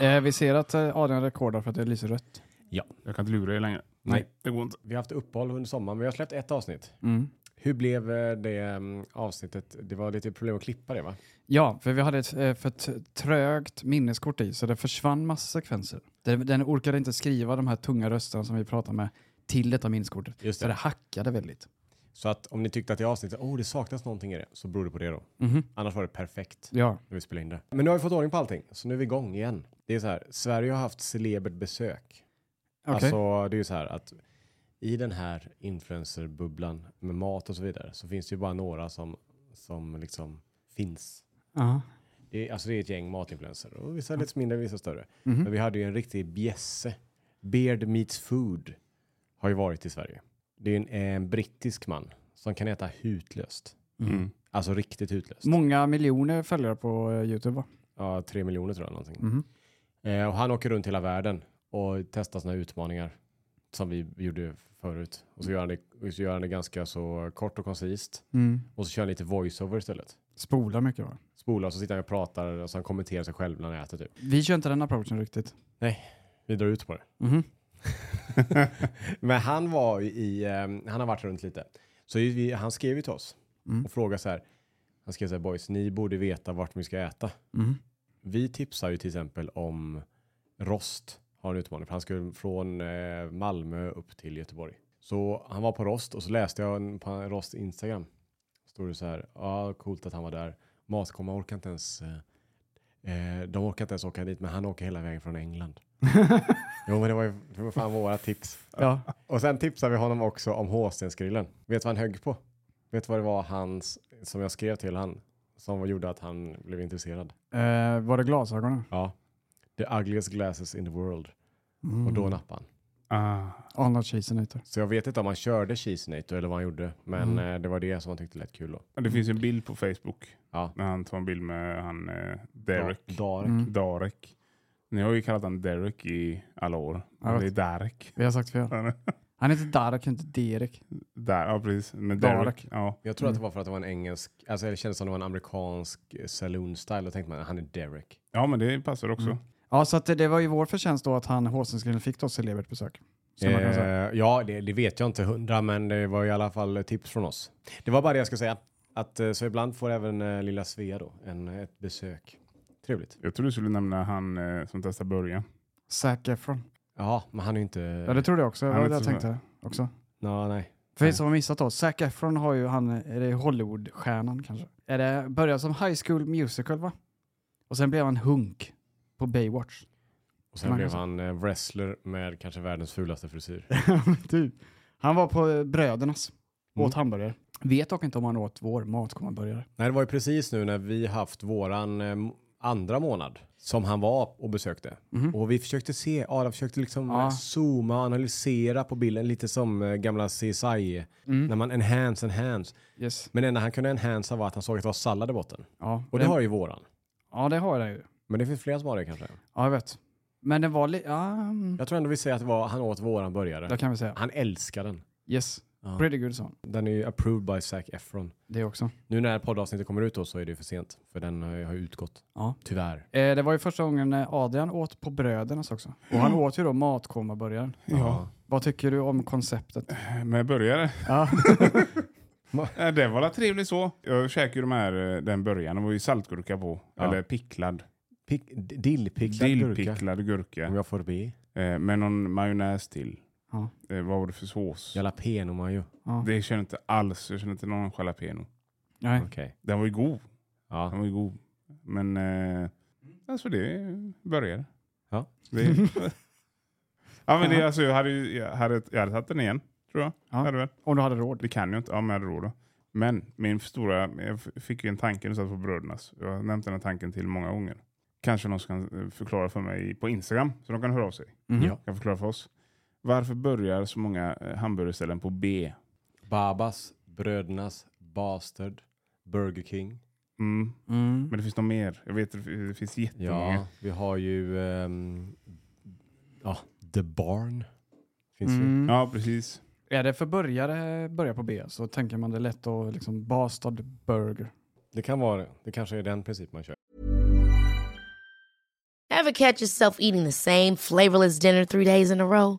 Eh, vi ser att eh, Adrian rekordar för att det lyser rött. Jag kan inte lura dig längre. Nej. Det går inte. Vi har haft uppehåll under sommaren, men vi har släppt ett avsnitt. Mm. Hur blev eh, det mm, avsnittet? Det var lite problem att klippa det va? Ja, för vi hade ett eh, för t- trögt minneskort i så det försvann massa sekvenser. Den, den orkade inte skriva de här tunga rösterna som vi pratade med till detta minneskortet. Just Så det hackade väldigt. Så att om ni tyckte att det avsnittet, oh det saknas någonting i det, så beror det på det då. Mhm. Annars var det perfekt Ja. när vi spelade in det. Men nu har vi fått ordning på allting, så nu är vi igång igen. Det är så här, Sverige har haft celebert besök. Okej. Alltså det är ju så här att i den här influencerbubblan med mat och så vidare så finns det ju bara några som, som liksom finns. Ja. Det är, alltså det är ett gäng matinfluencer och vissa är lite mindre, vissa större. Mhm. Men vi hade ju en riktig bjässe. Beard meets food har ju varit i Sverige. Det är en, en brittisk man som kan äta hutlöst. Mm. Alltså riktigt hutlöst. Många miljoner följare på eh, Youtube va? Ja, tre miljoner tror jag någonting. Mhm. Eh, och han åker runt hela världen och testar sådana utmaningar som vi gjorde förut. Och så gör han det, så gör han det ganska så kort och koncist. Mm. Och så kör han lite voiceover istället. Spolar mycket va? Spolar och så sitter han och pratar och så han kommenterar sig själv när han äter typ. Vi kör inte den approachen riktigt. Vi drar ut på det. Mhm. Men han var i, eh, han har varit runt lite. Så vi, han skrev ju till oss Mm. och frågade så här. Han skrev så här, boys, ni borde veta vart vi ska äta. Mhm. Vi tipsar ju till exempel om Rost har en utmaning. För han skulle från eh, Malmö upp till Göteborg. Så han var på Rost och så läste jag en- på Rost Instagram. Stod det så här, ja coolt att han var där. Matkomma orkar inte ens, eh, eh, de orkar inte ens åka dit men han åker hela vägen från England. jo men det var ju det var fan våra tips. Ja. Och sen tipsade vi honom också om Håstensgrillen. Vet du vad han högg på? Vet du vad det var hans, som jag skrev till han, som gjorde att han blev intresserad? Eh, var det glasögonen? Ja. The ugliest glasses in the world. Mm. Och då nappade han. Ah. Arnold Schwarzenegger. Så jag vet inte om han körde Cheesenator eller vad han gjorde. Men Mm. eh, det var det som han tyckte lät kul då. Ja, Det finns ju en bild på Facebook Ja. när han tar en bild med han eh, Derek. Da- Darek. Mm. Darek. Ni har ju kallat han Derek i alla år. Men det är vet. Darek. Vi har sagt fel. Han heter Darek, inte Derek. Där, ja precis. Men Darek. Derek. Ja. Jag tror att det Mm. var för att det var en engelsk, alltså det kändes som det var en amerikansk eh, saloon style. Då tänkte man, han är Derek. ja, men det passar också. Mm. Ja, så att det, det var ju vår förtjänst då att han, Håsensgrillen, fick då celebert besök. Eh, ja, det, det vet jag inte hundra, men det var i alla fall tips från oss. Det var bara det jag skulle säga. Att, eh, så ibland får även eh, lilla Svea då en, ett besök. Trevligt. Jag tror du skulle nämna han eh, som testar början. Zac Efron. Ja, men han är ju inte... Ja, det trodde jag också. Det Han var är det jag inte så- tänkte också. Nå, nej. För er som har missat då, Zac Efron har ju han, är det Hollywood-stjärnan kanske? Är det, började som High School Musical va? Och sen blev han hunk på Baywatch. Och sen Man blev kan han eh, wrestler med kanske världens fulaste frisyr. typ. Han var på eh, Brödernas, Mm. åt hamburgare. Vet dock inte om han åt vår matkommanburgare. Nej, det var ju precis nu när vi haft våran eh, andra månad som han var och besökte. Mhm. Och vi försökte se, Adam försökte liksom Ja. zooma och analysera på bilden lite som eh, gamla CSI, Mm. när man enhance, enhance. Yes. Men det enda han kunde enhansa var att han såg att det var sallad i botten. Ja, Och det har ju våran. ja, det har jag ju. Men det finns fler som har det kanske. Ja, jag vet. Men det var lite... Ja, mm, Jag tror ändå vi säger att det var, han åt våran burgare. det kan vi säga. Han älskar den. Yes. Ja. Pretty good song. Den är ju approved by Zac Efron. Det också. Nu när poddavsnittet kommer ut då så är det för sent. För den har ju har ju utgått. Ja. Tyvärr. Eh, det var ju första gången när Adrian åt på Brödernas också. Och han åt ju då matkommaburgaren. Ja. Vad tycker du om konceptet? Med burgare. Ja. Eh, Det var väl trevligt så. Jag käkade ju de här, eh, den början. Det var ju saltgurka på. Ja. Eller picklad. Pick, dillpicklad gurka. Dillpicklad gurka. Om jag får be. Eh, med någon majonnäs till. Ja. Eh, vad var det för sås? Jalapeno mayo. ja. Det känner jag inte alls. Jag känner inte någon jalapeno. Nej. Okej. Den var ju god. Ja. Den var ju god. Men eh, alltså det började. Ja. Det, ja men det, alltså, jag, hade, jag, hade, jag hade tagit den igen. Tror jag. Ja. Hade väl. Om du hade råd. Det kan jag inte. Ja men jag hade råd. då. Men min stora, jag fick ju en tanke när jag satt på Brödernas. Jag har nämnt den här tanken till många gånger. Kanske någon som kan eh, förklara för mig på Instagram. Så de kan höra av sig. Mhm. Ja. Kan förklara för oss. Varför börjar så många eh, hamburgerställen på B? Babas, Brödernas, Bastard, Burger King. Mm. Mm. Men det finns nog mer. Jag vet att det finns jättemånga. Ja, vi har ju ehm, ja, The Barn. Finns. Mm. Ja, precis. Är det för börjare börja på B så tänker man det är lätt att liksom Bastard Burger. Det kan vara det. Det kanske är den princip man kör. Ever catch yourself eating the same flavorless dinner three days in a row?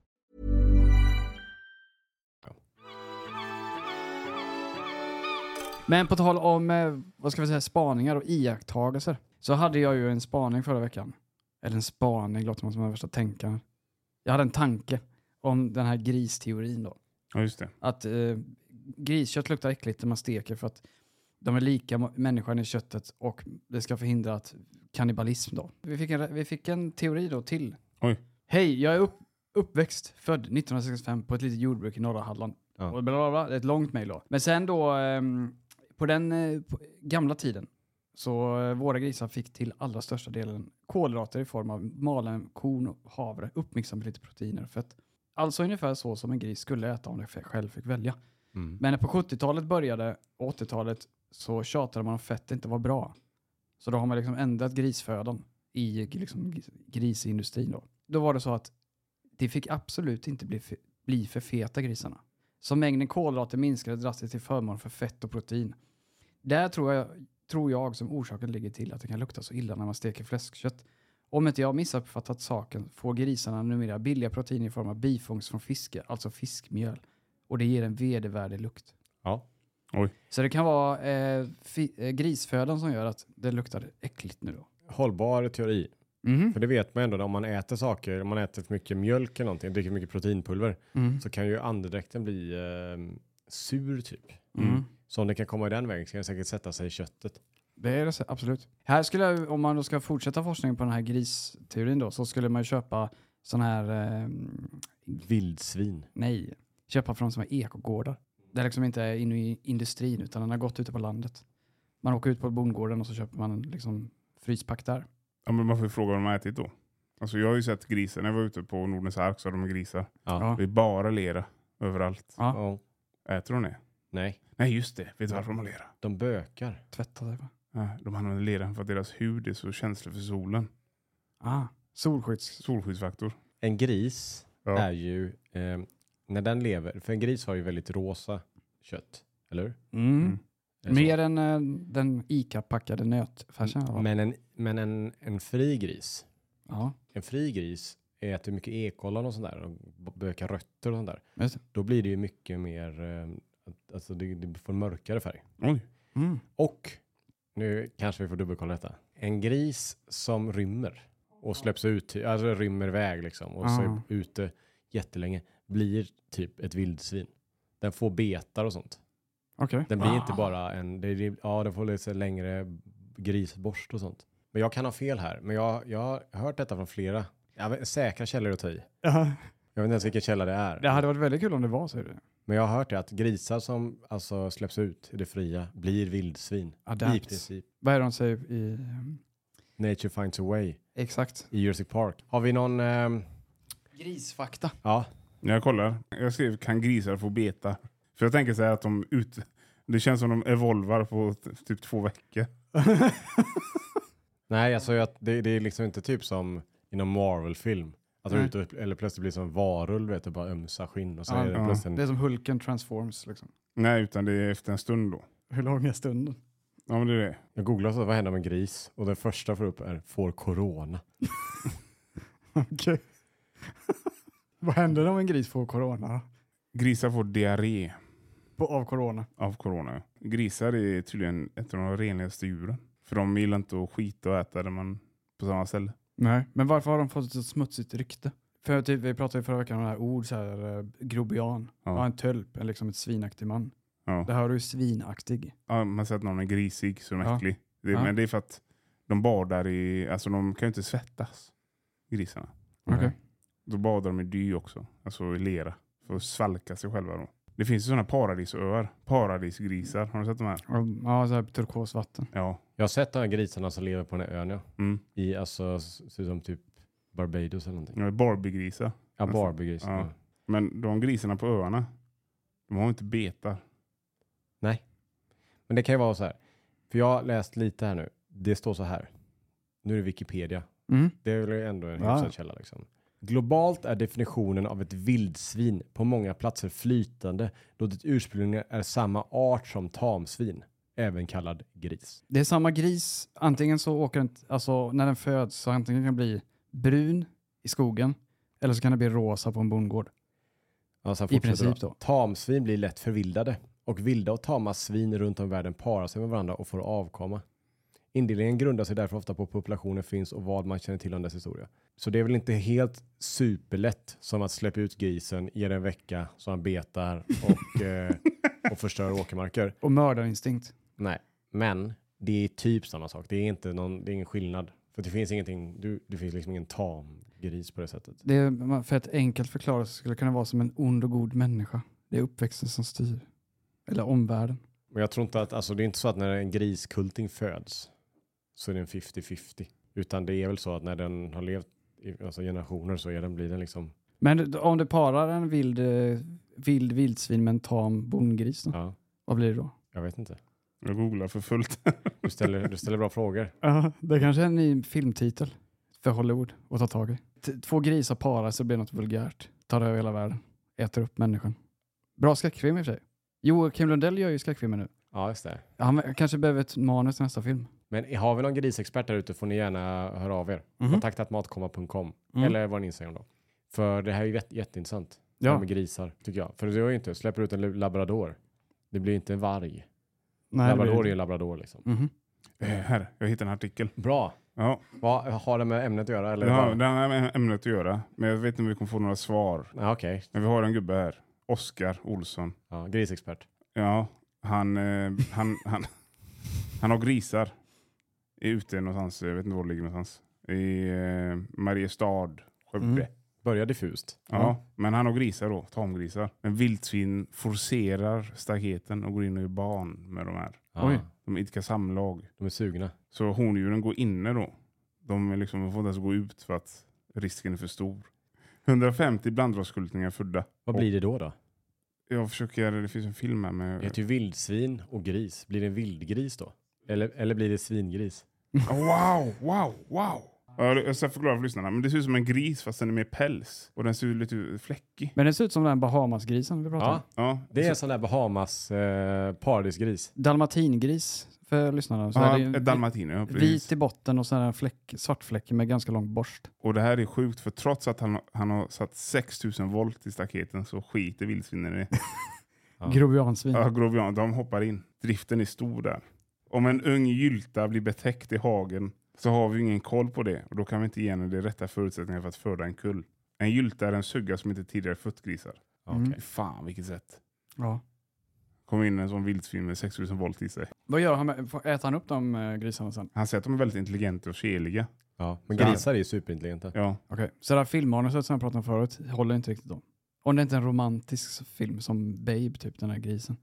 Men på tal om, eh, vad ska vi säga, spaningar och iakttagelser. Så hade jag ju en spaning förra veckan. Eller en spaning, låter man som den värsta tänkaren. Jag hade en tanke om den här gristeorin då. Ja, just det. Att eh, griskött luktar äckligt när man steker för att de är lika människan i köttet och det ska förhindra att kannibalism då. Vi fick en, vi fick en teori då till. Oj. Hej, jag är upp, uppväxt, född 1965 på ett litet jordbruk i norra Halland. Ja. Och bla bla bla, det är ett långt mejl då. Men sen då, ehm, på den eh, på gamla tiden, så eh, våra grisar fick till allra största delen kolhydrater i form av malen korn och havre uppmixat med lite proteiner och fett. Alltså ungefär så som en gris skulle äta om den själv fick välja. Mm. Men när på 70-talet började och 80-talet så tjatade man om fett inte var bra. Så då har man liksom ändrat grisfödan i liksom grisindustrin då. Då var det så att det fick absolut inte bli, bli för feta grisarna. Så mängden kolhydrater minskade drastiskt till förmån för fett och protein. Där tror jag, tror jag som orsaken ligger till att det kan lukta så illa när man steker fläskkött. Om inte jag missuppfattat saken får grisarna numera billiga proteiner i form av bifångst från fiske, alltså fiskmjöl. Och det ger en vedervärdig lukt. Ja. Så det kan vara eh, eh, grisfödan som gör att det luktar äckligt nu då. Hållbar teori. Mhm. För det vet man ändå om man äter saker, om man äter för mycket mjölk eller någonting, dricker för mycket proteinpulver, Mm. så kan ju andedräkten bli eh, sur typ. Mm. Så om det kan komma i den vägen så kan det säkert sätta sig i köttet. Det är det, absolut. Här skulle jag, om man då ska fortsätta forskningen på den här gristeorin då, så skulle man ju köpa sån här, eh, Vildsvin. nej, köpa från såna här ekogårdar. Det liksom inte är inne i industrin utan den har gått ute på landet. Man åker ut på bondgården och så köper man liksom fryspack där. Ja, men man får ju fråga vad de har ätit då. Alltså jag har ju sett grisar, när jag var ute på Nordens ark så har de grisar. Ja. Det är bara lera överallt. Ja. Äter de det? Nej, Nej just det, vet du varför de har lera? de bökar. tvätta sig va? Ja, de använder leran för att deras hud är så känslig för solen. Ah, solskydds... Solskyddsfaktor. En gris Ja. är ju, eh, när den lever, för en gris har ju väldigt rosa kött, eller hur? Mm. Mm. Är det så? Mer än eh, den ICA-packade nötfärsen. va? Men, en, men en, en fri gris, Ja, en fri gris äter mycket ekollon och sånt där och b- bökar rötter och sånt där. just det. Då blir det ju mycket mer, eh, alltså det, det får en mörkare färg. Oj. Mm. Och, nu kanske vi får dubbelkolla detta. En gris som rymmer och släpps ut, alltså rymmer iväg liksom och så Ah. är ute jättelänge, blir typ ett vildsvin. Den får betar och sånt. Okej. Den blir inte bara en, det, det, ja den får lite längre grisborst och sånt. Men jag kan ha fel här, men jag, jag har hört detta från flera jag vet, säkra källor att ta i. Ja, Jag vet inte ens vilken källa det är. det hade varit väldigt kul om det var så. Men jag har hört det att grisar som alltså släpps ut i det fria blir vildsvin. I princip. Vad är det de säger i... Nature finds a way Exakt. i Jurassic Park. Har vi någon, ehm, Grisfakta. ja, Jag kollar. Jag skrev kan grisar få beta? För jag tänker så här att de ut... Det känns som de evolvar på t- typ två veckor. nej alltså att det, det är liksom inte typ som i någon Marvel-film. Att ute och, eller plötsligt blir som varulv, vet du, bara ömsa skinn och så Ja, är det ja. plötsligt en Det är som Hulken transforms. Liksom. Nej, utan det är efter en stund då. Hur lång är stunden? Ja, men det är det. Jag googlar så vad händer med en gris och den första får upp är får corona. Okej. Vad händer om en gris får corona? Grisar får diarré På, av corona? av corona. Grisar är tydligen ett av de renligaste djuren. För de gillar inte att skita och äta där man, på samma ställe. Nej. Men varför har de fått ett så smutsigt rykte? För typ, vi pratade ju förra veckan om det här ord, så här, eh, grobian. Ja. Ja. en tölp, eller liksom ett svinaktig man. Ja. Det här är ju svinaktig. Ja, man säger att någon är grisig så de är Ja. äcklig. Det, Ja. Men det är för att de badar i, alltså de kan ju inte svettas, grisarna. Okej. Då badar de i dy också, alltså i lera. För att svalka sig själva då. Det finns ju sådana paradisöar, paradisgrisar. Har du sett de här? Ja, så här turkosvatten. Ja. Jag har sett de här grisarna som lever på den här ön ja. Mm. I alltså, ser ut som typ Barbados eller någonting. Ja, Barbiegrisar. Ja, Nästan. Barbie-gris. Ja. Ja. Men de grisarna på öarna, de har ju inte betar. Nej. Men det kan ju vara så här. För jag har läst lite här nu. Det står så här. Nu är det Wikipedia. Mm. Det är väl ändå en Ja. hyfsad källa liksom. Globalt är definitionen av ett vildsvin på många platser flytande då det ursprungligen är samma art som tamsvin, även kallad gris. Det är samma gris, antingen så åker den, alltså när den föds så antingen kan den bli brun i skogen eller så kan det bli rosa på en bondgård. Sen I princip då. då. Tamsvin blir lätt förvildade och vilda och tama svin runt om i världen parar sig med varandra och får avkomma. Indelningen grundar sig därför ofta på populationen finns och vad man känner till om dess historia. Så det är väl inte helt superlätt som att släppa ut grisen, ge den en vecka så han betar och, eh, och förstör åkermarker. Och mördarinstinkt. Nej, men det är typ samma sak. Det är inte någon, det är ingen skillnad. För det finns ingenting, du, det finns liksom ingen tam gris på det sättet. Det är, för att enkelt förklara så skulle det kunna vara som en ond och god människa. Det är uppväxten som styr. Eller omvärlden. Men jag tror inte att, alltså det är inte så att när en griskulting föds så är den 50-50. Utan det är väl så att när den har levt i alltså generationer så är den, blir den liksom, Men om du parar en vild, eh, vild vildsvin med en tam bondgris då? ja, Vad blir det då? jag vet inte. Jag googlar för fullt. Du ställer, du ställer bra frågor. Ja, det kanske är en ny filmtitel för Hollywood att ta tag i. T- Två grisar parar så blir det något vulgärt. Tar över hela världen. Äter upp människan. Bra skräckfilm i och för sig. Joakim Lundell gör ju skräckfilmer nu. Ja, just det. Han kanske behöver ett manus till nästa film. Men har vi någon grisexpert där ute får ni gärna höra av er. Mhm. Kontakta matkomma.com Mm. eller vår Instagram då. För det här är ju jätte, jätteintressant. Det här Ja. med grisar, tycker jag. För det gör ju inte, släpper ut en labrador. Det blir inte en varg. Nej, labrador är en labrador liksom. Eh, här, jag hittade en artikel. Bra. Ja, Vad har det med ämnet att göra? Eller bara- det har med ämnet att göra. Men jag vet inte om vi kommer få några svar. Ja, Okej, Men vi har en gubbe här. Oskar Olsson. ja, grisexpert. Ja, han, eh, han, han, han har grisar. Är ute någonstans, jag vet inte var det ligger någonstans. I eh, Mariestad, Skövde. Mm. Börjar diffust. Ja, men han har grisar då, tamgrisar. Men vildsvin forcerar staketen och går in och gör barn med de här. Oj. De idkar samlag. De är sugna. Så hondjuren går inne då. De, är liksom, de får inte ens gå ut för att risken är för stor. 150 blandraskultingar födda. Vad blir det då? då? Jag försöker, det finns en film här Det med... heter ju vildsvin och gris. Blir det en vildgris då? Eller, eller blir det svingris? Wow, wow, wow! Ja, jag ska förklara för lyssnarna. Men det ser ut som en gris fast den är mer päls. Och den ser lite fläckig. Men det ser ut som den Bahamasgrisen vi pratade om. Ja, det är en så, sån där Bahamas eh, paradisgris. Dalmatingris för lyssnarna. Så ja, är dalmatiner. Ja, vit i botten och sen en fläck, svart fläck med ganska lång borst. Och det här är sjukt för trots att han, han har satt 6000 volt i staketen så skiter vildsvinen i det. Ja. Grobiansvin. Ja, grovian, de hoppar in. Driften är stor där. Om en ung gylta blir betäckt i hagen så har vi ingen koll på det och då kan vi inte ge henne de rätta förutsättningarna för att föda en kull. En gylta är en sugga som inte tidigare fött grisar. Ja, Mm. okej. Fan vilket sätt. Ja. Kommer in en sån vildsvin med 6000 volt i sig. Vad gör han med, äter han upp de eh, grisarna sen? Han säger att de är väldigt intelligenta och keliga. Ja, men Så- grisar är ju superintelligenta. Ja, Okej, så det här filmmanuset som jag pratade om förut håller inte riktigt då? Om det inte är en romantisk film som Babe, typ den här grisen.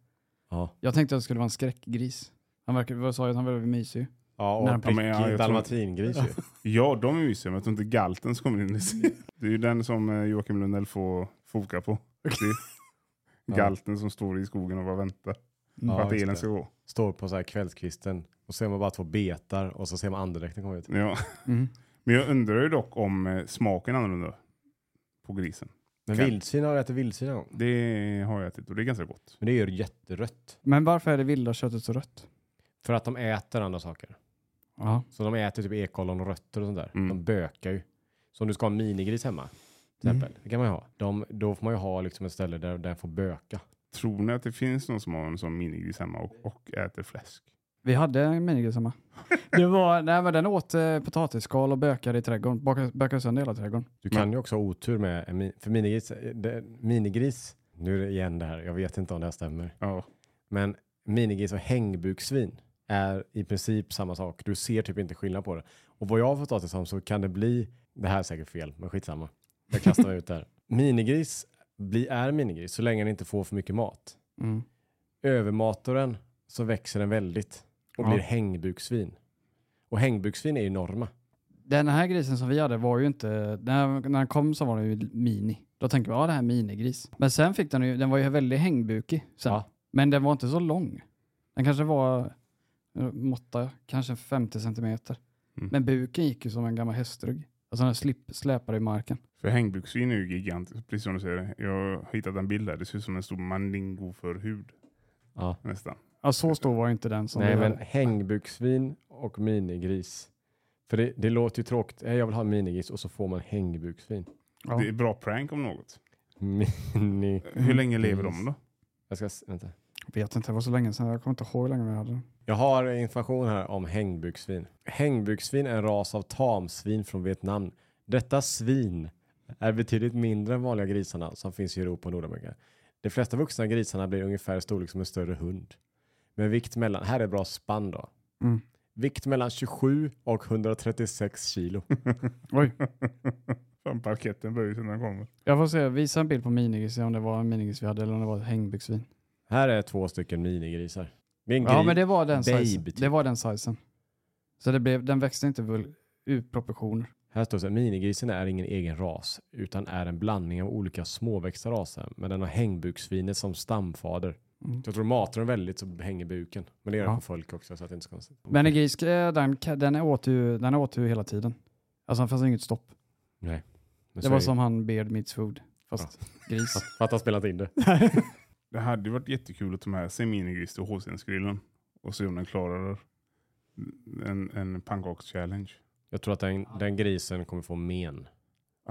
Ja, Jag tänkte att det skulle vara en skräckgris. Han verkar, vad sa jag, han var väldigt mysig. ja och När- prickig Ja, dalmatingris ju. ja de är mysiga men jag tror inte galten som kommer in i sig. Det är ju den som eh, Joakim Lundell får foka på. Är Ja. galten som står i skogen och bara väntar Mm. på Ja, att elen ska gå. Står på så här kvällskvisten och ser man bara två betar och så ser man andedräkten komma ut. Ja. Mm. Men jag undrar ju dock om eh, smaken är annorlunda på grisen. Men Kan- vildsvin har jag ätit vildsvin någon gång. Det har jag ätit och det är ganska gott. Men det är ju jätterött. Men varför är det vilda köttet så rött? För att de äter andra saker. Ja. Så de äter typ ekollon och rötter och sånt där. Mm. De bökar ju. Så om du ska ha en minigris hemma, till Mm. exempel, det kan man ju ha. De, då får man ju ha liksom ett ställe där den får böka. Tror ni att det finns någon som har en sån minigris hemma och, och äter fläsk? Vi hade en minigris hemma. Det var, nej, men den åt eh, potatisskal och bökade i trädgården. Bökade, bökade sönder hela trädgården. Du kan ju också ha otur med en för minigris. eh, Det, minigris, nu är det igen det här, jag vet inte om det här stämmer. Ja. Men minigris och hängbuksvin är i princip samma sak. Du ser typ inte skillnad på det. Och vad jag har fått ta till som så kan det bli, det här är säkert fel, men skitsamma. Jag kastar mig ut där. Minigris blir, är minigris så länge den inte får för mycket mat. Mm. Övermatar den så växer den väldigt och Ja. blir hängbuksvin. Och hängbuksvin är ju norma. Den här grisen som vi hade var ju inte, när, när den kom så var den ju mini. Då tänkte vi, ja det här är minigris. Men sen fick den ju, den var ju väldigt hängbukig sen. Ja. Men den var inte så lång. Den kanske var, eh, måtta, kanske 50 centimeter. Mm. Men buken gick ju som en gammal hästrygg. Alltså den slip, släpade i marken. För hängbuksvin är ju gigantiskt, precis som du säger. Jag har hittat en bild där, det ser ut som en stor mandingo för hud Ja. nästan. Ja, så stor var inte den som Nej, men hade. hängbuksvin och minigris. För det, det låter ju tråkigt. Eh, Jag vill ha en minigris och så får man hängbuksvin. Ja. Det är bra prank om något. Mini. Hur länge lever de då? Jag ska, vänta. Vet inte, det var så länge sedan. Jag kommer inte ihåg hur länge vi hade den. Jag har information här om hängbuksvin. Hängbuksvin är en ras av tamsvin från Vietnam. Detta svin är betydligt mindre än vanliga grisarna som finns i Europa och Nordamerika. De flesta vuxna grisarna blir ungefär storlek som en större hund. Med vikt mellan, här är bra spann då. Mm. Vikt mellan 27 och 136 kilo. Oj, Fan, parketten böjer sig när den kommer. jag får se. Visa en bild på minigris, om det var en minigris vi hade eller om det var ett hängbyxvin. Här är två stycken minigrisar. En Ja, gris- men det var den babe, sizen. typ. Det var den sizen. Så det blev, den växte inte väl ur proportioner. Här står det så här, minigrisen är ingen egen ras utan är en blandning av olika småväxta raser. Men den har hängbuksvinet som stamfader. Mm. Så jag tror matar den väldigt så hänger buken. Men det gör den Ja. på folk också så att det är inte så konstigt. Men en gris, eh, den, den åt ju, den åt ju hela tiden. Alltså det fanns inget stopp. Nej. Men Det var som han Beard Meets Food, fast gris. För att han spelat in det. Det hade ju varit jättekul att ta med sig minigris till HCN-grillen och se om den klarar en, en pannkaks-challenge. Jag tror att den, den grisen kommer få men. Om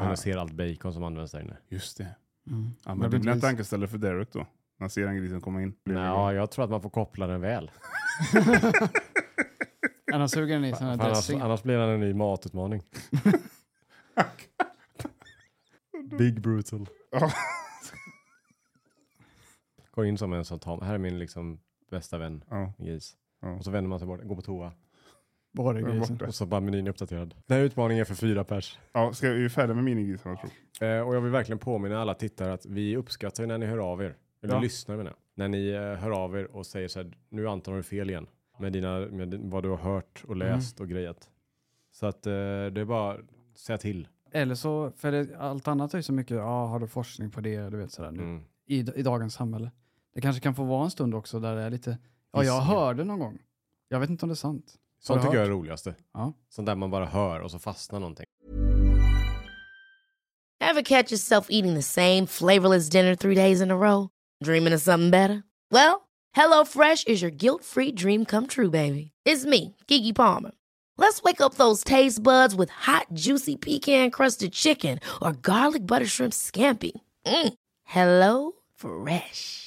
Ah, den ser allt bacon som används där inne. just det. Mm. Ja, Men men det blir en tankeställare för Derek då. När han ser den grisen komma in. Blir bra. jag tror att man får koppla den väl. Annars suger den i sån här annars, dressing. annars blir den en ny matutmaning. Big brutal. Går in som en som tar, här är min liksom bästa vän, Ja, gris. Ja. Och så vänder man sig bort, går på toa. Bara Den är grisen. borta. Och så bara menyn är uppdaterad. Den här utmaningen är för fyra pers. ja ska vi är färdiga med minigrisarna tror jag. Eh, och jag vill verkligen påminna alla tittare att vi uppskattar ju när ni hör av er. Eller Ja. lyssnar menar jag. När ni eh, hör av er och säger så här, nu Anton har du fel igen. Med, dina, med din- vad du har hört och läst och grejat. Så att eh, det är bara att säga till. Eller så, för det, allt annat är ju så mycket, ja har du forskning på det, du vet sådär nu. Mm. I, I dagens samhälle. Det kanske kan få vara en stund också där det är lite, ja jag hörde någon gång. Jag vet inte om det är sant. Sånt tycker jag är roligaste. Ja. Sånt där man bara hör och så fastnar någonting. Ever catch yourself eating the same flavorless dinner three days in a row? Dreaming of something better? Well, HelloFresh is your guilt free dream come true, baby. It's me, Gigi Palmer. Let's wake up those taste buds with hot, juicy pecan crusted chicken or garlic butter shrimp scampi. Mm. Hello Fresh.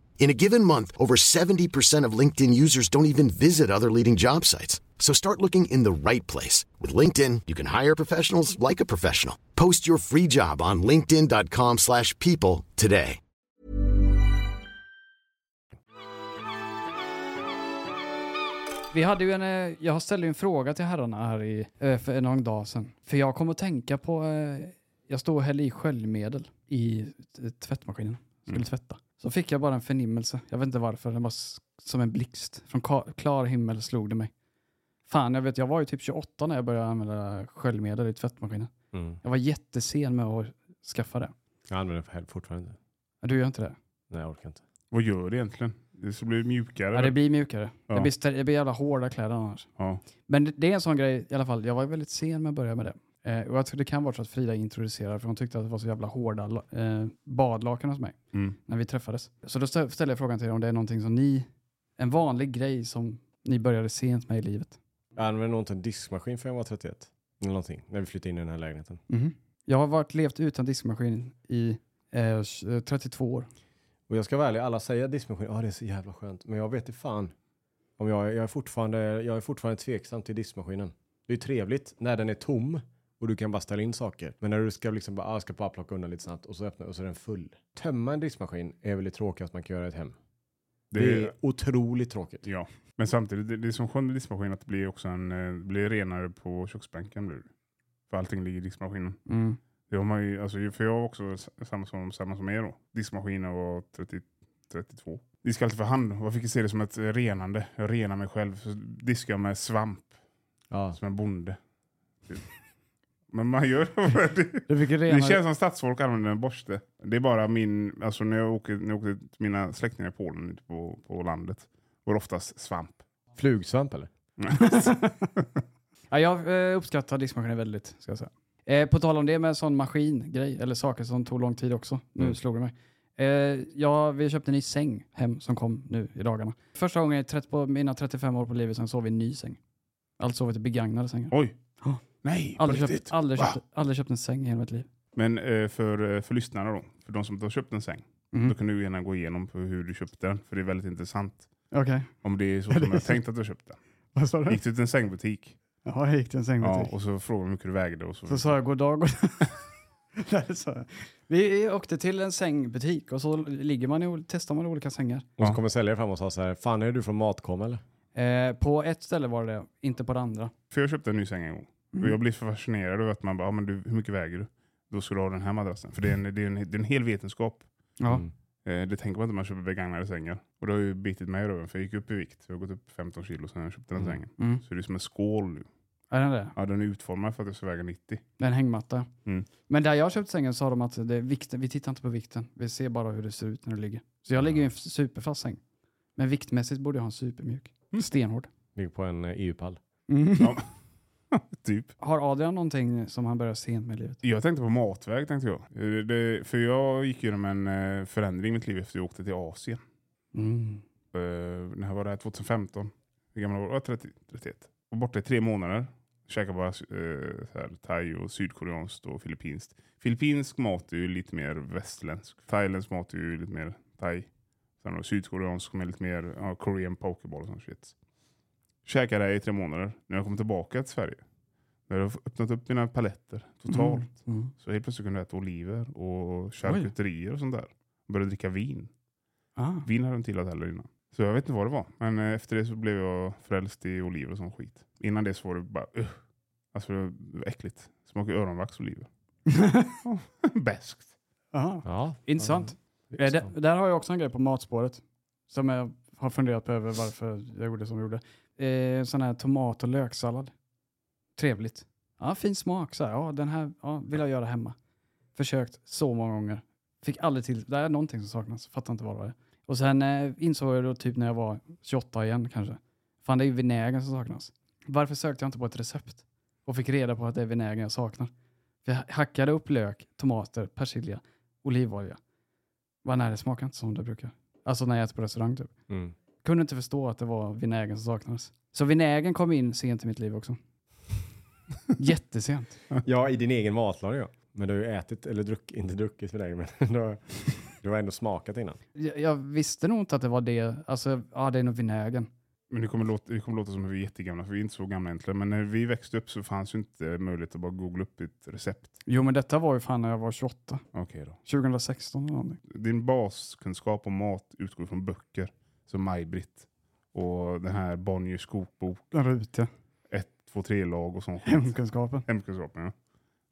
In a given month, over 70% of LinkedIn users don't even visit other leading job sites. So start looking in the right place. With LinkedIn, you can hire professionals like a professional. Post your free job on linkedin.com/people slash people today. Vi hade ju en, eh, jag ställde en fråga till herrarna här i, eh, för någon dag sedan. För jag kom att tänka på, eh, jag stod och hällde i sköljmedel i tvättmaskinen. Skulle Mm. tvätta. Så fick jag bara en förnimmelse. Jag vet inte varför. Den var som en blixt. Från klar himmel slog det mig. Fan, jag vet, jag var ju typ 28 när jag började använda sköljmedel i tvättmaskinen. Mm. Jag var jättesen med att skaffa det. Jag använder det fortfarande. Men du gör inte det? Nej, jag orkar inte. Vad gör det egentligen? Det ska bli mjukare. Ja, det blir mjukare. Ja. Det, blir, det blir jävla hårda kläder annars. Ja. Men det, det är en sån grej i alla fall. Jag var väldigt sen med att börja med det. Eh, och jag tror det kan vara så att Frida introducerade för hon tyckte att det var så jävla hårda eh, badlakan hos mig Mm. när vi träffades. Så då stä- ställde jag frågan till er om det är någonting som ni, en vanlig grej som ni började sent med i livet. Jag använde nog inte en diskmaskin för jag var 31. Eller någonting, när vi flyttade in i den här lägenheten. Jag har varit, levt utan diskmaskin i eh, tj- 32 år. Och jag ska vara ärlig, alla säger diskmaskin, ja det är så jävla skönt. Men jag vet inte fan. Om jag, jag, är fortfarande, jag är fortfarande tveksam till diskmaskinen. Det är trevligt när den är tom och du kan bara ställa in saker. Men när du ska liksom bara, ah, jag ska bara plocka undan lite snabbt och så öppnar och så är den full. Tömma en diskmaskin är väl det tråkigaste man kan göra i ett hem. Det, Det, är otroligt tråkigt. ja. Men samtidigt, det, det är som skönt i diskmaskin att det blir också en, eh, det blir renare på köksbänken. Blir det. För allting ligger i diskmaskinen. Mm. Det har man ju, alltså, för jag har också samma som, samma som er då. Diskmaskin och 30, 32. Diskar alltid för hand. Vad fick jag se det som ett renande? Jag renar mig själv. Så diskar med svamp Ja. som en bonde. Typ. Men man gör det. Fick ju Det känns som stadsfolk använder en borste. Det är bara min, alltså när jag åker, när jag åker till mina släktingar i Polen ute på, på landet. Var det oftast svamp. Flugsvamp eller? ja, jag eh, uppskattar diskmaskinen väldigt, ska jag säga. Eh, på tal om det med sån maskingrej, eller saker som tog lång tid också. Nu Mm. slog det mig. Eh, ja, vi köpte en ny säng hem som kom nu i dagarna. Första gången i 30, på mina 35 år på livet sen sov vi i en ny säng. Alltså sovit i begagnade sängar. Oj! Ja. Nej, på Aldrig, riktigt. köpt, aldrig, köpt, aldrig köpt en säng i hela mitt liv. Men eh, för, eh, för lyssnarna då, för de som inte har köpt en säng. Mhm. Då kan du gärna gå igenom på hur du köpte den. För det är väldigt intressant. Okej. Om det är så som jag tänkt att du har köpt den. Vad sa du? Gick du till en sängbutik Ja, jag gick till en sängbutik. ja, och så frågade hur mycket du vägde. Och så, Så sa jag god dag. God... Nej, det sa jag. Vi åkte till en sängbutik och så ligger man i, testar man olika sängar. Och så kommer säljaren fram och sa så här, fan är du från Matkom eller? Eh, på ett ställe var det det, inte på det andra. För jag köpte en ny säng en gång. Mm. Och jag blev så fascinerad över att man bara, ja, men du, hur mycket väger du? Då ska du ha den här madrassen. För det är en, det är en, det är en hel vetenskap. Ja. Mm. Eh, det tänker man inte när man köper begagnade sängar. Och det har ju bitit mig i röven för jag gick upp i vikt. Jag har gått upp 15 kilo sedan jag köpte den Mm. sängen. Mm. Så det är som en skål nu. Är den det? Ja, den är utformad för att jag ska väga 90. Det är en hängmatta. Mm. Men där jag köpt sängen sa de att det är vikten, vi tittar inte på vikten. Vi ser bara hur det ser ut när du ligger. Så jag ligger i en superfast säng. Men viktmässigt borde jag ha en supermjuk. Mm. Stenhård. Ligger på en eh, EU-pall. Ja. typ. Har Adrian någonting som han börjar sent med i livet? Jag tänkte på matväg tänkte jag. Eh, Det, för jag gick igenom en eh, förändring i mitt liv efter jag åkte till Asien. Mm. Uh, när var det här? 2015. Hur gammal var jag? 30, 31. Var borta i tre månader. Käkade bara så här, thai och sydkoreanskt och filippinskt. Filippinsk mat är ju lite mer västerländsk. Thailändsk mat är ju lite mer thai. Sen har sydkoreansk med lite mer ja, korean pokeball och sånt shit. Käkade det i tre månader. När jag kom tillbaka till Sverige. När jag öppnat upp mina paletter totalt. Mm. Så helt plötsligt kunde jag äta oliver och charkuterier och sånt där. Började dricka vin. Ah. Vin hade jag inte gillat heller innan. Så jag vet inte vad det var. Men eh, efter det så blev jag frälst i oliver och sån skit. Innan det så var det bara uh. Alltså det var äckligt. Smakar öronvax oliver. Bäskt. Aha. Ja. Intressant. Ja. Eh, det, där har jag också en grej på matspåret. Som jag har funderat på över varför jag gjorde som jag gjorde. Eh, sån här tomat och löksallad. Trevligt. Ja, fin smak. Så här. Ja, den här ja, vill jag göra hemma. Försökt så många gånger. Fick aldrig till. Det är någonting som saknas. Fattar inte vad det är. Och sen eh, insåg jag då typ när jag var 28 igen kanske. Fan, det är ju vinägern som saknas. Varför sökte jag inte på ett recept? Och fick reda på att det är vinägern jag saknar. För jag hackade upp lök, tomater, persilja, olivolja. Vad nej, det smakar inte som det brukar. Alltså när jag äter på restaurang typ. Mm. Kunde inte förstå att det var vinägen som saknades. Så vinägen kom in sent i mitt liv också. Jättesent. Ja, i din egen matlagning ja. Men du har ju ätit, eller druck, inte druckit för dig, men du har, du har ändå smakat innan. Jag, jag visste nog inte att det var det. Alltså, ja det är nog vinägen. Men det kommer, låta, det kommer låta som att vi är jättegamla, för vi är inte så gamla egentligen. Men när vi växte upp så fanns ju inte möjlighet att bara googla upp ett recept. Jo men detta var ju fan när jag var 28. Okej då. 2016 eller någonting. Din baskunskap om mat utgår från böcker som Maj-Britt och den här Bonniers kokbok, Den rutiga. 1, 2, 3 lag och sånt. Hemkunskapen. Hemkunskapen, ja.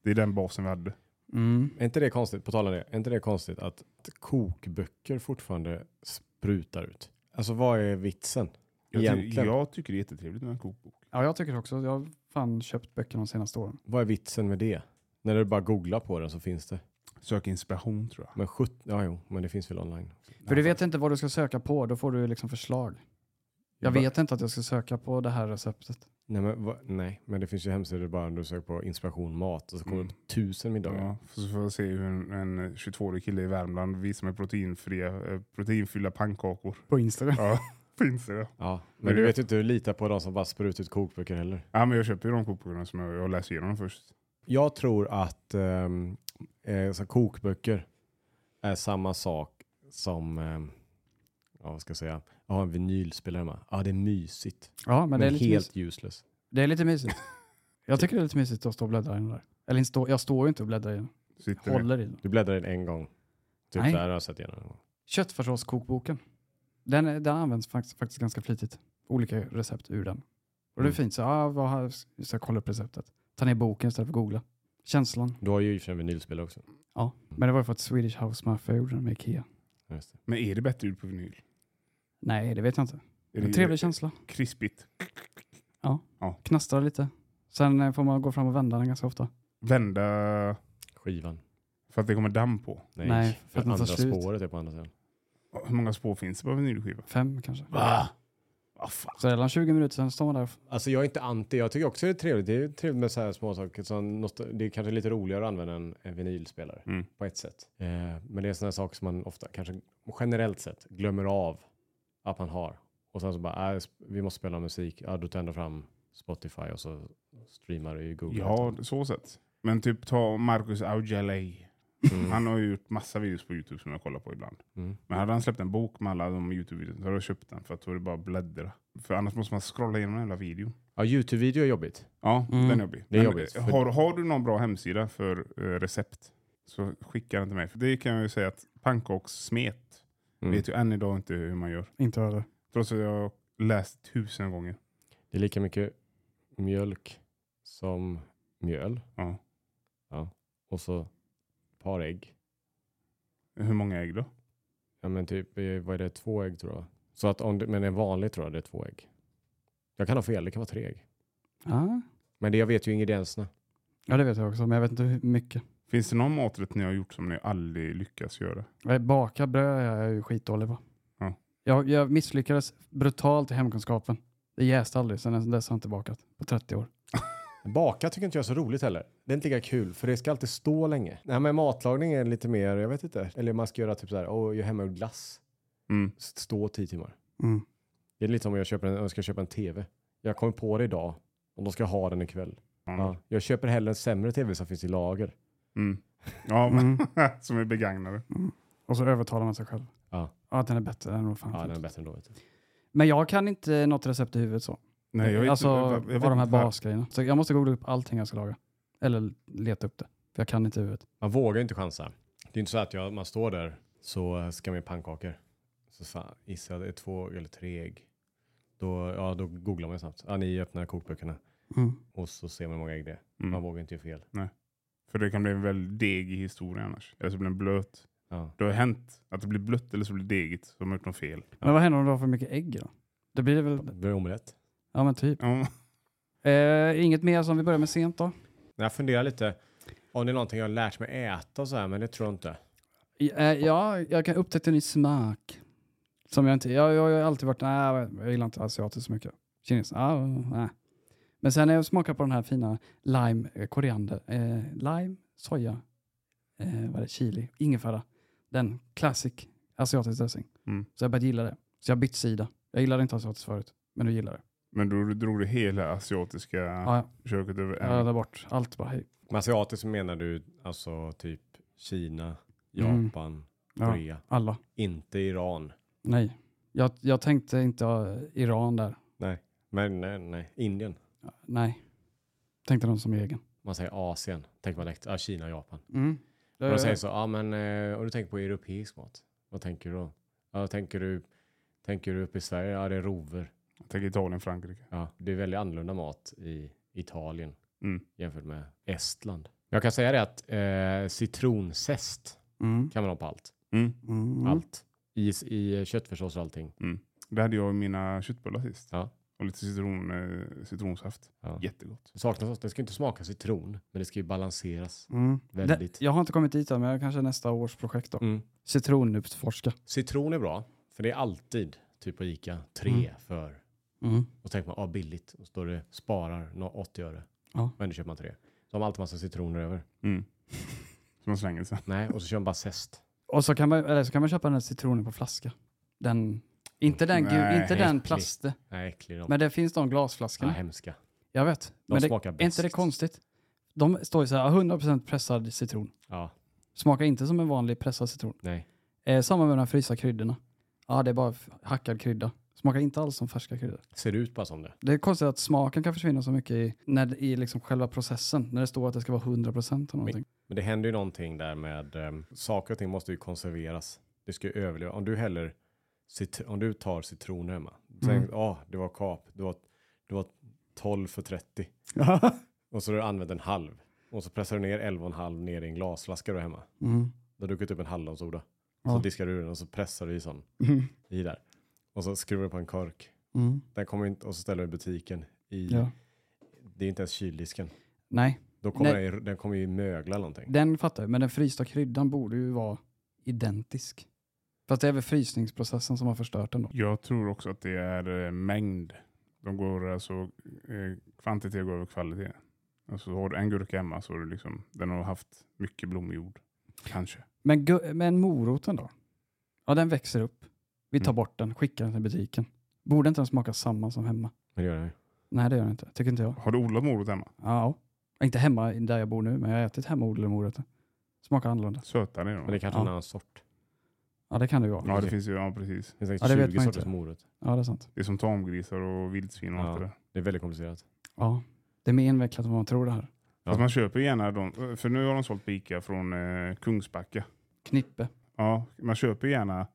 Det är den basen vi hade. Mm. Är inte det konstigt, på tal om det, är inte det konstigt att kokböcker fortfarande sprutar ut? Alltså vad är vitsen? Jag, ty- jag tycker det är jättetrevligt med en kokbok. Ja jag tycker också. Jag har fan köpt böcker de senaste åren. Vad är vitsen med det? När du bara googlar på den så finns det. Sök inspiration tror jag. Men 70, ja jo, men det finns väl online. För du vet inte vad du ska söka på, då får du liksom förslag. Jag vet inte att jag ska söka på det här receptet. Nej men, va, nej, men det finns ju hemsidor bara du söker på inspiration mat och så kommer det Mm. upp tusen middagar. Ja, så får jag se hur en, en 22-årig kille i Värmland visar mig proteinfria, eh, proteinfyllda pannkakor. På Instagram. Ja, finns det. Ja, men Men du vet ju inte hur lita på de som bara sprutar ut kokböcker heller. Ja, men jag köper ju de kokböckerna som jag, jag läser igenom först. Jag tror att um, eh, så kokböcker är samma sak som, ehm, ja vad ska jag säga, jag har en vinylspelare hemma. Ja det är mysigt. Ja, men, Men, det, är lite helt useless. det är lite mysigt. Jag tycker det är lite mysigt att stå och bläddra i den där. Eller stå, jag står ju inte och bläddrar i den. Sitter Håller i den. Du bläddrar in en gång. Typ Nej. där har jag sett igenom. Köttfärssåskokboken. Den, den används faktiskt, faktiskt ganska flitigt. Olika recept ur den. Och det är Mm. fint. Så, ja, vad har, jag ska kolla upp receptet. Ta ner boken istället för att googla. Känslan. Du har ju i och för sig en vinylspelare också. Ja. Men det var för att Swedish House Mafia gjorde den med Ikea. Ja, Just det. Men är det bättre ljud på vinyl? Nej, det vet jag inte. Är En det trevlig känsla. Krispigt. Knastrar lite. Sen eh, får man gå fram och vända den ganska ofta. Vända Skivan. för att det kommer damm på. Nej, Nej, för för att den tar andra slut. spåret är på andra sidan. Hur många spår finns det på vinylskiva? Fem kanske. Va? Så redan 20 minuter sen står man där. Alltså jag är inte anti, jag tycker också det är trevligt. Det är trevligt med så här små saker. Så det är kanske lite roligare att använda en, en vinylspelare Mm. på ett sätt. Eh, men det är sådana saker som man ofta, kanske generellt sett, glömmer av att man har. Och sen så bara, äh, vi måste spela musik. Ja, då tar jag från Spotify och så streamar du i Google. Ja, så sett. Men typ ta Marcus Aujalay. Mm. Han har ju gjort massa videos på Youtube som jag kollar på ibland. Mm. Men hade han släppt en bok med alla de Youtube-videorna så hade jag köpt den för att då är det bara att bläddra. För annars måste man scrolla igenom hela videon. Ja, YouTube-video är jobbigt. Ja, Mm. den är jobbig. Det är Men, jobbigt, eh, för- Har, har du någon bra hemsida för eh, recept så skicka den till mig. För det kan jag ju säga att pannkakssmet Mm. vet ju än idag inte hur man gör. Inte över. Trots att jag har läst tusen gånger. Det är lika mycket mjölk som mjöl. Ja. Och så par ägg. Hur många ägg då? Ja men typ, eh, vad är det, två ägg tror jag. Så att om det, men en vanlig tror jag det är två ägg. Jag kan ha fel, det kan vara tre ägg. Ja. Men det, jag vet ju ingredienserna. ja, det vet jag också. Men jag vet inte hur mycket. Finns det någon maträtt ni har gjort som ni aldrig lyckas göra? Jag Baka bröd är jag ju skitdålig på. Ja. Jag, jag misslyckades brutalt i hemkunskapen. Det jäste aldrig. Sen dess har jag inte bakat på 30 år. Baka tycker inte jag är så roligt heller. Det är inte lika kul, för det ska alltid stå länge. Nej men matlagning är lite mer, jag vet inte. Eller man ska göra typ så här, åh, jag hemmagjord glass. Mm. Stå tio timmar. Mm. Det är lite som om jag, köper en, jag ska köpa en tv. Jag kommer på det idag och då ska jag ha den ikväll. Ja. Ja. Jag köper hellre en sämre tv som finns i lager. Mm. Ja, Mm. som är begagnade. Och så övertalar man sig själv. Ja, Ja, den är bättre. Den är ja den är bättre ändå. Vet du. Men jag kan inte något recept i huvudet så. Nej, jag vet, alltså, jag, jag vet de här inte basgrejerna. Så jag måste googla upp allting jag ska laga. Eller leta upp det. För jag kan inte i huvudet. Man vågar inte chansa. Det är inte så att jag, man står där så ska man göra pannkakor. Så fan, gissar jag det är två eller tre ägg. Då, ja, då googlar man ju snabbt. Ja, ni öppnar kokböckerna Mm. och så ser man hur många ägg det är. Mm. Man vågar inte göra fel. För det kan bli en väldigt degig historia annars. Eller så blir den blöt. Ja. Det har hänt att det blir blött eller så blir det degigt. Så har man gjort något fel. Men vad händer om du har för mycket ägg då? Det blir det väl? Det blir omelett. Ja men typ. Ja. Eh, inget mer som vi börjar med sent då? Jag funderar lite. Om det är någonting jag har lärt mig äta och så här, men det tror jag inte. Eh, ja, jag kan upptäcka en ny smak. Som jag inte, jag, jag har alltid varit, nej jag gillar inte asiatiskt så mycket. Kines, ja, nej. Men sen när jag smakar på den här fina lime, eh, koriander, eh, lime, soja, eh, vad är det, chili, ingefära. Den classic asiatisk dressing. Mm. Så jag började gilla det. Så jag bytt sida. Jag gillade inte asiatiskt förut, men nu gillar det. Men då drog du hela asiatiska Ja, köket över en. tar bort allt bara, hej. Med asiatiskt menar du alltså typ Kina, Mm. Japan, Ja, Korea. alla. Inte Iran. Nej. Jag, jag tänkte inte ha Iran där. Nej, men nej, nej. Indien. Nej. Tänkte de som egen. Man säger Asien. Tänker man direkt, ja, Kina, Japan. Mm. Och de säger så, ja men eh, om du tänker på europeisk mat, vad tänker du då? Ja, tänker du, tänker du upp i Sverige? Ja, det är rover. Jag tänker Italien, Frankrike. Ja, det är väldigt annorlunda mat i Italien Mm. jämfört med Estland. Jag kan säga det att eh, citronzest Mm. kan man ha på allt. Mm. Mm. Allt. I, i köttfärssås och allting. Det hade jag i mina köttbullar sist. Ja. Och lite citron, eh, citronsaft. Ja. Jättegott. Det saknas också, det ska inte smaka citron, men det ska ju balanseras. Mm. Väldigt. Det, jag har inte kommit dit än, men jag kanske nästa års projekt då. Mm. Citronutforska. Citron är bra, för det är alltid, typ på Ica, tre Mm. för. Mm. Och så tänker man, ah, billigt. Och så står det sparar nå- 80 öre. Ja. Men då köper man tre. Så har man alltid massa citroner över. Mm. Som man slänger sen. Nej, och så kör man bara zest. Och så kan, man, eller så kan man köpa den här citronen på flaska. Den, inte den, Nej, inte den plast. Nej, äcklig de. Men det finns de ja, glasflaskorna. hemska. Jag vet. De men det, smakar är bäst. inte det konstigt? De står ju så här, 100% pressad citron. Ja, Smakar inte som en vanlig pressad citron. nej. Eh, samma med de här frysta kryddorna. Ja, det är bara hackad krydda. Smakar inte alls som färska kryddor. Ser ut bara som det. Det är konstigt att smaken kan försvinna så mycket i, när, i liksom själva processen. När det står att det ska vara 100% av någonting. Men det händer ju någonting där med um, saker och ting måste ju konserveras. Det ska ju överleva. Om du häller om du tar citroner hemma. Tänk, Mm. ah, det var kap. Det var, det var 12 för 30. Och så har du använt en halv. Och så pressar du ner 11,5 ner i en glasflaska du har hemma. mm. Du har druckit upp en hallonsoda. Ja. Så diskar du den och så pressar du i sån Mm. i där. Och så skruvar du på en kork. Mm. Den kommer inte, och så ställer du i butiken. I, Ja. Det är inte ens kyldisken. Nej, Då kommer Nej. den, den kommer ju mögla någonting. den fattar jag. Men den frysta kryddan borde ju vara identisk. Fast det är väl frysningsprocessen som har förstört den då. Jag tror också att det är eh, mängd. De går alltså, eh, kvantitet går över kvalitet. Alltså har du en gurka hemma så är det liksom, den har haft mycket blomjord. Kanske. Men, men moroten då? Ja, den växer upp. Vi tar Mm. bort den, skickar den till butiken. Borde inte den smaka samma som hemma? Men det gör den ju. Nej, det gör den inte. Tycker inte jag. Har du odlat morot hemma? Ja. Inte hemma där jag bor nu, men jag har ätit hemmaodlade morötter. Smakar annorlunda. Sötare är de. Men det kanske är Ja. en annan sort. Ja, det kan det ju vara. Ja, det finns ju, ja precis. Det finns säkert Ja, det vet 20 man sorters inte. morot. Ja, det är sant. Det är som tamgrisar och vildsvin och Ja. allt det där. Det är väldigt komplicerat. Ja. Det är mer invecklat än vad man tror det här. Ja. Fast man köper gärna de, för nu har de sålt på Ica från eh, Kungsbacka. Knippe. Ja, man köper gärna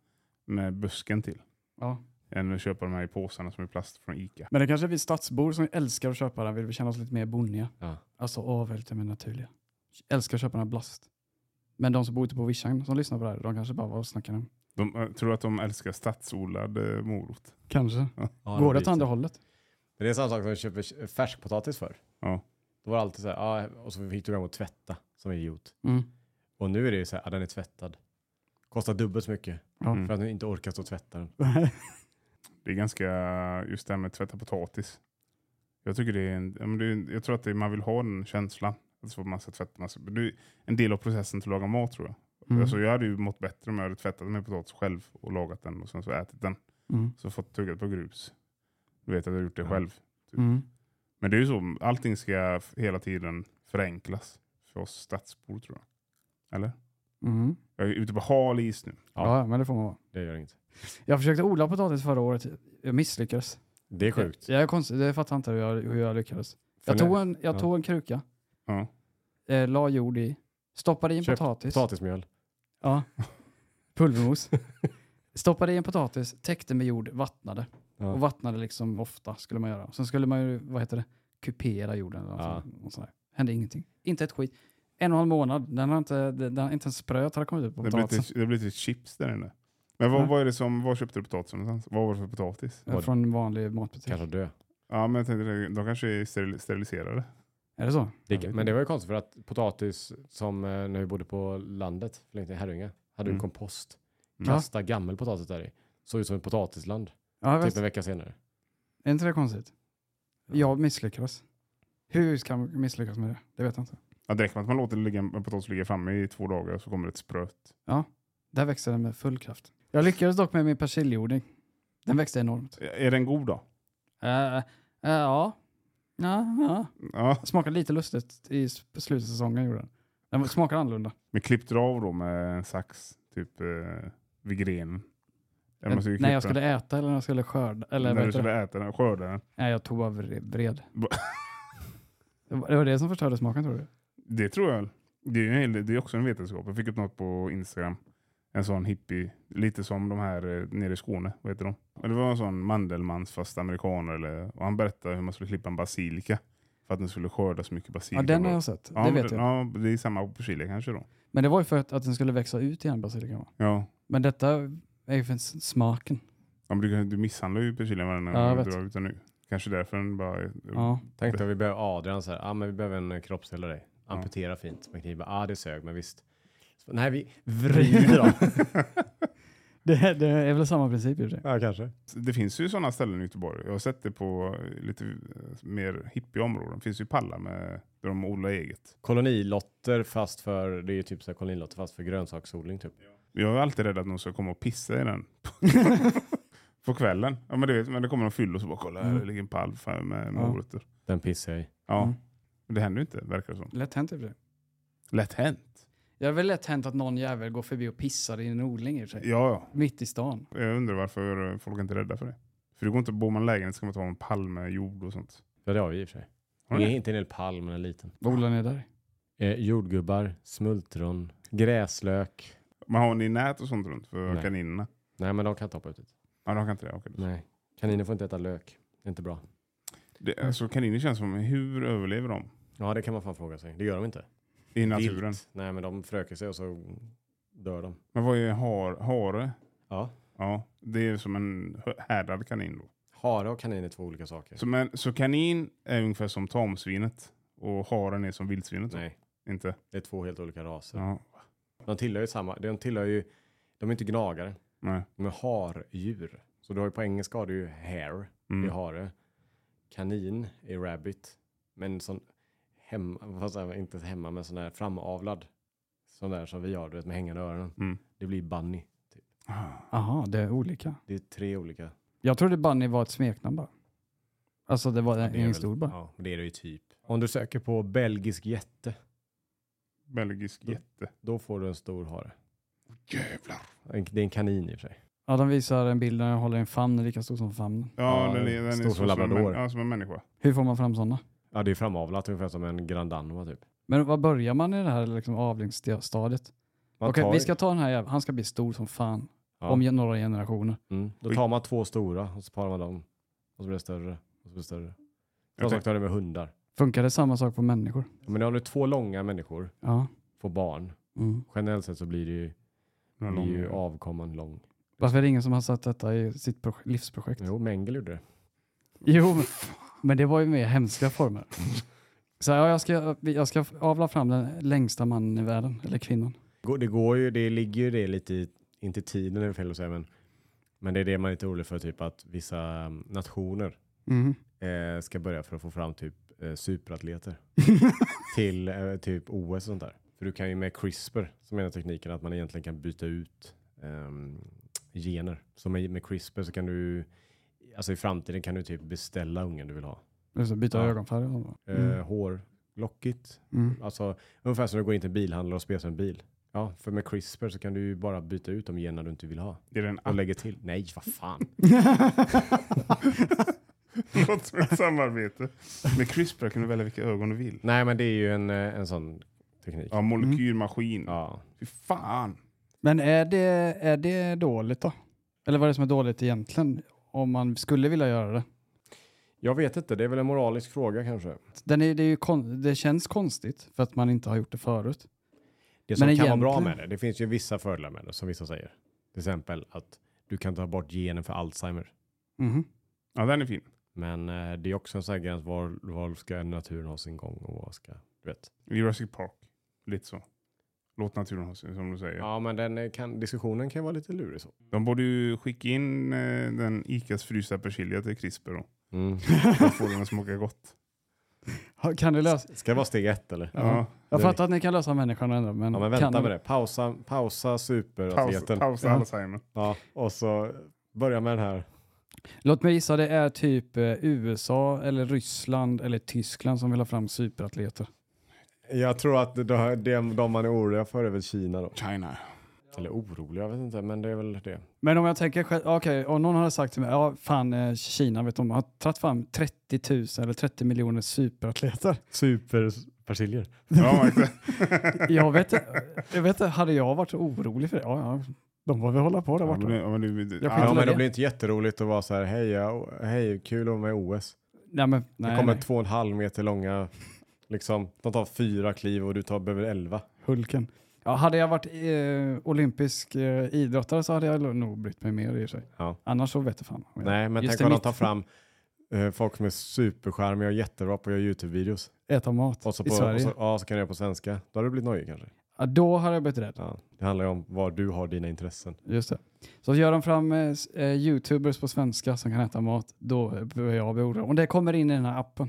med busken till. Ja. Än att köpa de här i påsarna som är plast från Ica. Men det kanske är vi stadsbor som älskar att köpa den, vill vi känna oss lite mer bonniga. Ja. Alltså, väldigt mer naturliga. Älskar att köpa den här blast. Men de som bor ute på vischan som lyssnar på det här, de kanske bara, vad snackar de? De eh, tror att de älskar stadsodlad eh, morot. Kanske. Ja, Går det åt andra hållet? Det är samma sak som att köpa färskpotatis för. Ja. Då var det alltid så här, ja, och så fick du gå och tvätta som idiot. Mm. Och nu är det ju så här, ja, den är tvättad. Kostar dubbelt så mycket. Mm. för att du inte orkar stå och tvätta den. Det är ganska, just det här med att tvätta potatis. Jag tycker det är en, är, jag tror att det, man vill ha den känslan. Att få massa tvätt, massa, det är en del av processen till att laga mat tror jag. Mm. Alltså, jag hade ju mått bättre om jag hade tvättat med potatis själv och lagat den och sen så ätit den. Mm. Så fått tuggat på grus. Du vet att jag har gjort det själv. Mm. Men det är ju så, allting ska hela tiden förenklas för oss stadsbor tror jag. Eller? Mm. Jag är ute på hal is nu. Ja. Ja. men det får man vara. Det gör inget. Jag försökte odla potatis förra året. Jag misslyckades. Det är sjukt. Jag, jag, är konstigt, jag fattar inte hur jag, hur jag lyckades. För Jag tog en, jag ja. tog en kruka, Ja. eh, la jord i, stoppade i en Köp potatis. Potatismjöl. Ja. Pulvermos. Stoppade i en potatis, täckte med jord, vattnade. Ja. Och vattnade liksom ofta skulle man göra. Sen skulle man ju, vad heter det, kupera jorden. Eller Ja. ja. sånt där. Hände ingenting. Inte ett skit. En och en halv månad, den har inte, den, den, inte en spröt har kommit ut på Det blir potatisen. lite, det blir lite chips där inne. Men vad, Ja. vad är det som, var köpte du potatisen någonstans? Vad var det för potatis? Eh, Från en vanlig matbutik. Kanske dö. Ja men jag tänkte, de kanske är steril, steriliserade. Är det så? Det, men det var ju konstigt för att potatis som eh, när vi bodde på landet, länge Herrljunga, hade Mm. en kompost. Mm. Kasta gammel potatis där i. Såg ut som ett potatisland. Ja, Typ vet. en vecka senare. Är inte det konstigt? Jag misslyckades. Hur ska man misslyckas med det? Det vet jag inte. Ja, det räcker med att man låter ligga, en potatis ligga framme i två dagar så kommer det ett spröt. Där växte den med full kraft. Jag lyckades dock med min persiljeodling. Den växte enormt. Är den god då? Äh, äh, ja. Ja, ja. Ja. Smakade lite lustigt i s- slutet av säsongen. Gjorde den. den smakar annorlunda. Men klippte du av då med en sax typ eh, vid grenen? När jag skulle äta eller när jag skulle skörda. Eller När du heter det? skulle äta den, skörda den. Nej, jag tog bara vre- vred. Det var det som förstörde smaken tror du? Det tror jag. Det är, en det är också en vetenskap. Jag fick upp något på Instagram. En sån hippie, lite som de här eh, nere i Skåne. Vad heter de? Och det var en sån Mandelmans fast amerikaner. Eller, och han berättade hur man skulle klippa en basilika. För att den skulle skörda så mycket Ja, basilika. den har jag sett. Ja, det vet jag. Ja, det är samma på chili kanske då. Men det var ju för att, att den skulle växa ut igen, basilikan. va? Ja. Men detta är ju för smaken. Ja, men du, du misshandlar ju persiljan varje Ja, gång vet. du drar ut den nu. Kan Kanske därför den bara... Ja. Tänk dig vi behöver Adrian så här, ja ah, men vi behöver en kroppsdel dig. Amputera fint med kniv. Ja ah, det sög men visst. Så, nej vi vrider dem. Det, det är väl samma princip i och för sig. ja kanske. Det finns ju sådana ställen i Göteborg. Jag har sett det på lite eh, mer hippie områden. Det finns ju pallar med, där de odlar eget. Kolonilotter fast för, det är ju typ så här kolonilotter fast för grönsaksodling typ. Jag är alltid rädd att någon ska komma och pissa i den. på kvällen. Ja men, det vet, men det kommer de fylla och så bara kolla här Mm. det ligger en pall för- med Ja. morötter. Den pissar jag i. Ja. Mm. Men det händer ju inte verkar det som. Lätt hänt i och för sig. Lätt hänt. Det är väl lätt hänt att någon jävel går förbi och pissar i en odling i och för sig. Ja, ja. Mitt i stan. Jag undrar varför folk inte är rädda för det. För det går inte, bor man i lägenhet ska man ta en pall med jord och sånt. Ja det har vi i och för sig. Har ni Inte en hel palm men en liten. Vad odlar ni där? Eh, jordgubbar, smultron, gräslök. Men har ni nät och sånt runt för Nej. kaninerna? Nej men de kan inte hoppa ut. Ja, de kan inte det. Okej. Nej. Kaniner får inte äta lök. Det är inte bra. Det, alltså, kaniner känns som, hur överlever de? Ja det kan man fan fråga sig. Det gör de inte. I naturen? Vilt. Nej men de förökar sig och så dör de. Men vad är har, hare? Ja. Ja, det är som en härdad kanin då. Hare och kanin är två olika saker. Så, men, så kanin är ungefär som tamsvinet och haren är som vildsvinet? då? Nej, Inte? det är två helt olika raser. Ja, De tillhör ju samma, de tillhör ju, de är inte gnagare, nej. de är hardjur. Så du har ju på engelska har du ju hare, det är Mm. hare. Kanin är rabbit. Men sån hemma, vad säger man, inte hemma men sån där framavlad. Sån där som vi har, du vet med hängande öronen. Mm. Det blir bunny. Ah. Aha, det är olika. Det är tre olika. Jag trodde Bunny var ett smeknamn bara. Alltså det var Ja, en det stor bara. Ja, det är det ju typ. Om du söker på belgisk jätte, Belgisk jätte. då får du en stor hare. Jävlar. Det är en kanin i och för sig. Ja, de visar en bild där jag håller en famn lika stor som famnen. Ja, den är, den är stor som labrador. En, ja, som en människa. Hur får man fram sådana? Ja, det är framavlat ungefär som en grandanoa typ. Men vad börjar man i det här liksom, avlingsstadiet? Okej, tar vi ska ta den här jäveln. Han ska bli stor som fan. Ja. Om några generationer. Mm. Då tar man två stora och så parar man dem. Och så blir det större. Och så blir det större. Samma Jag sak tar det med hundar. Funkar det samma sak på människor? Ja, Men om du två långa människor Ja. får barn. Mm. Generellt sett så blir det ju, blir ju avkomman lång. Varför är det ingen som har satt detta i sitt proj- livsprojekt? Jo, Mengele gjorde det. Jo, men, men det var ju mer hemska former. Så ja, jag, ska, jag ska avla fram den längsta mannen i världen, eller kvinnan. Det går ju, det ligger ju det lite i, inte tiden är fel att säga, men, men det är det man är lite orolig för, typ att vissa um, nationer Mm. eh, ska börja för att få fram typ eh, superatleter till eh, typ OS och sånt där. För du kan ju med CRISPR, som är den tekniken, att man egentligen kan byta ut ehm, gener. Så med, med CRISPR så kan du, alltså i framtiden kan du typ beställa ungen du vill ha. Det, byta Ja. ögonfärg och. Eh, Mm. Hår, lockigt, Mm. alltså ungefär som du går in till en bilhandlare och spelar en bil. Ja, för med CRISPR så kan du ju bara byta ut de generna du inte vill ha. Är det en Och app? lägger till. Nej, vad fan. Låter som ett samarbete. Med CRISPR kan du välja vilka ögon du vill. Nej, men det är ju en, eh, en sån teknik. Ja, molekylmaskin. Ja. Fy fan. Men är det, är det dåligt då? Eller vad är det som är dåligt egentligen? Om man skulle vilja göra det. Jag vet inte, det är väl en moralisk fråga kanske. Den är, det, är ju kon, det känns konstigt för att man inte har gjort det förut. Det som Men kan vara bra egentligen- med det, det finns ju vissa fördelar med det som vissa säger. Till exempel att du kan ta bort genen för Alzheimer. Mhm. Ja, den är fin. Men eh, det är också en sån här gräns, var, var ska naturen ha sin gång och vad ska, du vet. Jurassic Park. Lite så. Låt naturen ha sin, som du säger. Ja, men den eh, kan, diskussionen kan vara lite lurig så. De borde ju skicka in eh, den Icas frysta persilja till CRISPR då. Mm. För att få den att smaka gott. Kan du lösa? Ska det vara steg ett eller? Ja. Jag Det- fattar att ni kan lösa människan ändå, men, Ja, men kan vänta du- med det. Pausa, pausa Paus, superatleten. pausa Ja. Alzheimer. Ja, och så börja med den här. Låt mig gissa, det är typ eh, USA eller Ryssland eller Tyskland som vill ha fram superatleter. Jag tror att det, det, de man är oroliga för är väl Kina då. China. Eller oroliga, jag vet inte, men det är väl det. Men om jag tänker själv, okej, om någon hade sagt till mig, ja fan eh, Kina vet de har tagit fram 30 000 eller 30 miljoner superatleter. Superpersiljer. Ja, exakt. jag vet jag vet hade jag varit så orolig för det? Ja, ja, de får väl hålla på där borta. men det- ja, men det- Jag ja, men det. det blir inte jätteroligt att vara så här, hej, ja, hej kul att vara med i OS. Nej, men, det nej, kommer nej. två och en halv meter långa, liksom, de tar fyra kliv och du tar, behöver elva. Hulken. Ja, hade jag varit eh, olympisk eh, idrottare så hade jag nog brytt mig mer i sig. Ja. Annars så vet jag fan. Nej, men Just tänk om de mitt- tar fram Eh, folk som är superskärmiga och jättebra på att göra YouTube-videos. Äta mat Och så, i på, Sverige. och så, ja, så kan jag göra på svenska. Då hade du blivit nojig kanske. Ja, då har jag blivit rädd. Ja, det handlar ju om var du har dina intressen. Just det. Så gör de fram eh, eh, YouTubers på svenska som kan äta mat, då börjar jag bli orolig. Om det kommer in i den här appen,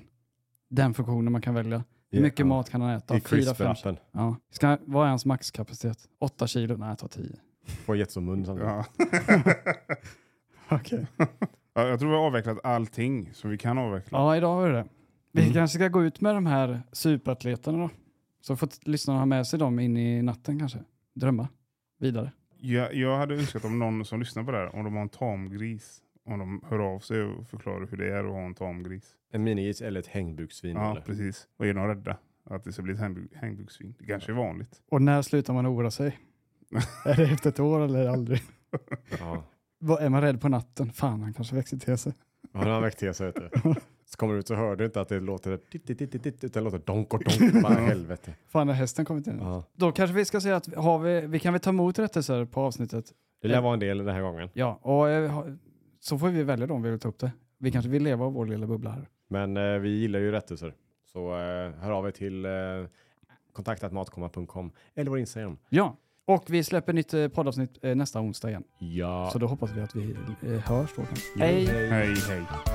den funktionen man kan välja. Hur Ja. mycket mat kan han äta? I CRISP-appen. Ja. Ska, vad är hans maxkapacitet? Åtta kilo? Nej, jag tar tio. Får jättestor mun samtidigt. Ja. Okej. Ja, jag tror vi har avvecklat allting som vi kan avveckla. Ja, idag har vi det. Vi Mm. kanske ska gå ut med de här superatleterna då. Så får lyssnarna ha med sig dem in i natten kanske. Drömma vidare. Jag, jag hade önskat om någon som lyssnar på det här, om de har en tamgris, om de hör av sig och förklarar hur det är att ha en tamgris. En minigris eller ett hängbuksvin. Ja, eller? precis. Och är de rädda att det ska bli ett hängbug- hängbuksvin? Det kanske är vanligt. Och när slutar man oroa sig? är det efter ett år eller aldrig? Ja. Vad Är man rädd på natten? Fan, han kanske växer till sig. Ja, han har väckt till sig. vet du. Så kommer du ut så hör du inte att det låter titt, titt, titt, titt, utan det låter donk och donk. Bara helvete. Fan, när hästen kommit in. Ja. Då kanske vi ska säga att har vi, vi kan väl ta emot rättelser på avsnittet. Det lär vara en del den här gången. Ja, och eh, så får vi välja då om vi vill ta upp det. Vi kanske vill leva av vår lilla bubbla här. Men eh, vi gillar ju rättelser. Så eh, hör av er till eh, kontaktatmatkomma.com eller vår Instagram. Ja, och vi släpper nytt eh, poddavsnitt eh, nästa onsdag igen. Ja. Så då hoppas vi att vi eh, hörs då. Ja, Hej! Hej, hej.